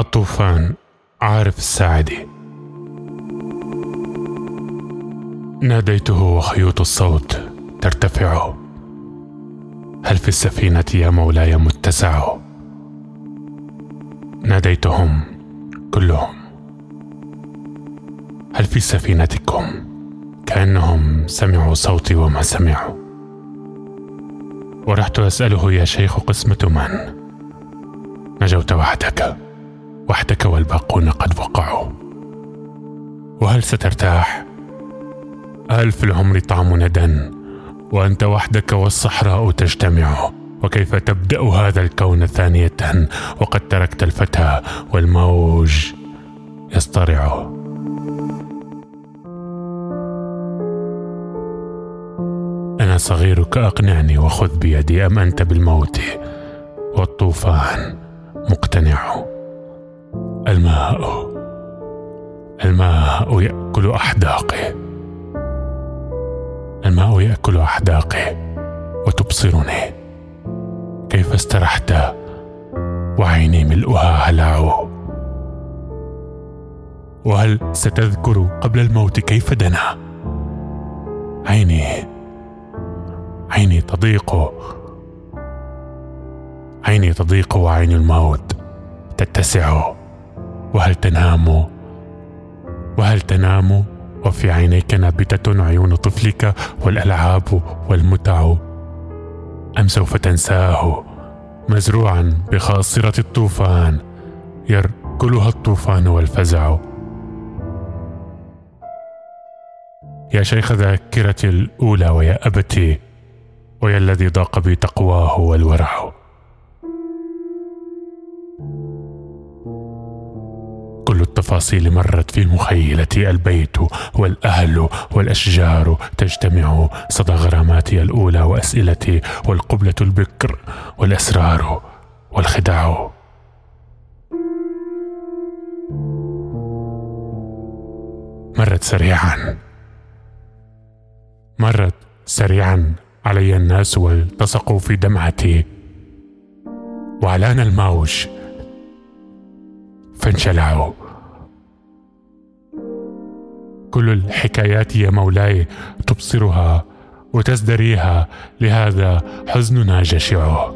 الطوفان عارف الساعدي. ناديته وخيوط الصوت ترتفع هل في السفينة يا مولاي متسع ناديتهم كلهم. هل في سفينتكم؟ كأنهم سمعوا صوتي وما سمعوا. ورحت أسأله يا شيخ قسمة من؟ نجوت وحدك. وحدك والباقون قد وقعوا. وهل سترتاح؟ هل في العمر طعم ندى وأنت وحدك والصحراء تجتمع. وكيف تبدأ هذا الكون ثانية؟ وقد تركت الفتى والموج يصطرع. أنا صغيرك أقنعني وخذ بيدي أم أنت بالموت؟ والطوفان مقتنع. الماء. الماء يأكل احداقي الماء يأكل احداقي وتبصرني كيف استرحت؟ وعيني ملؤها هلع وهل ستذكر قبل الموت كيف دنا؟ عيني عيني تضيق. عيني تضيق وعين الموت تتسع. وهل تنام؟ وهل تنام؟ وفي عينيك نابتة عيون طفلك والألعاب والمتع. أم سوف تنساه؟ مزروعا بخاصرة الطوفان يركلها الطوفان والفزع. يا شيخ ذاكرتي الأولى ويا أبتي ويا الذي ضاق بي تقواه والورع. التفاصيل مرت في مخيلتي البيت والأهل والأشجار تجتمع صدى غراماتي الأولى وأسئلتي والقبلة البكر والأسرار والخداع. مرت سريعا. مرت سريعا علي الناس والتصقوا في دمعتي. وعلان الموج فانشلعوا. كل الحكايات يا مولاي تبصرها وتزدريها لهذا حزننا جشع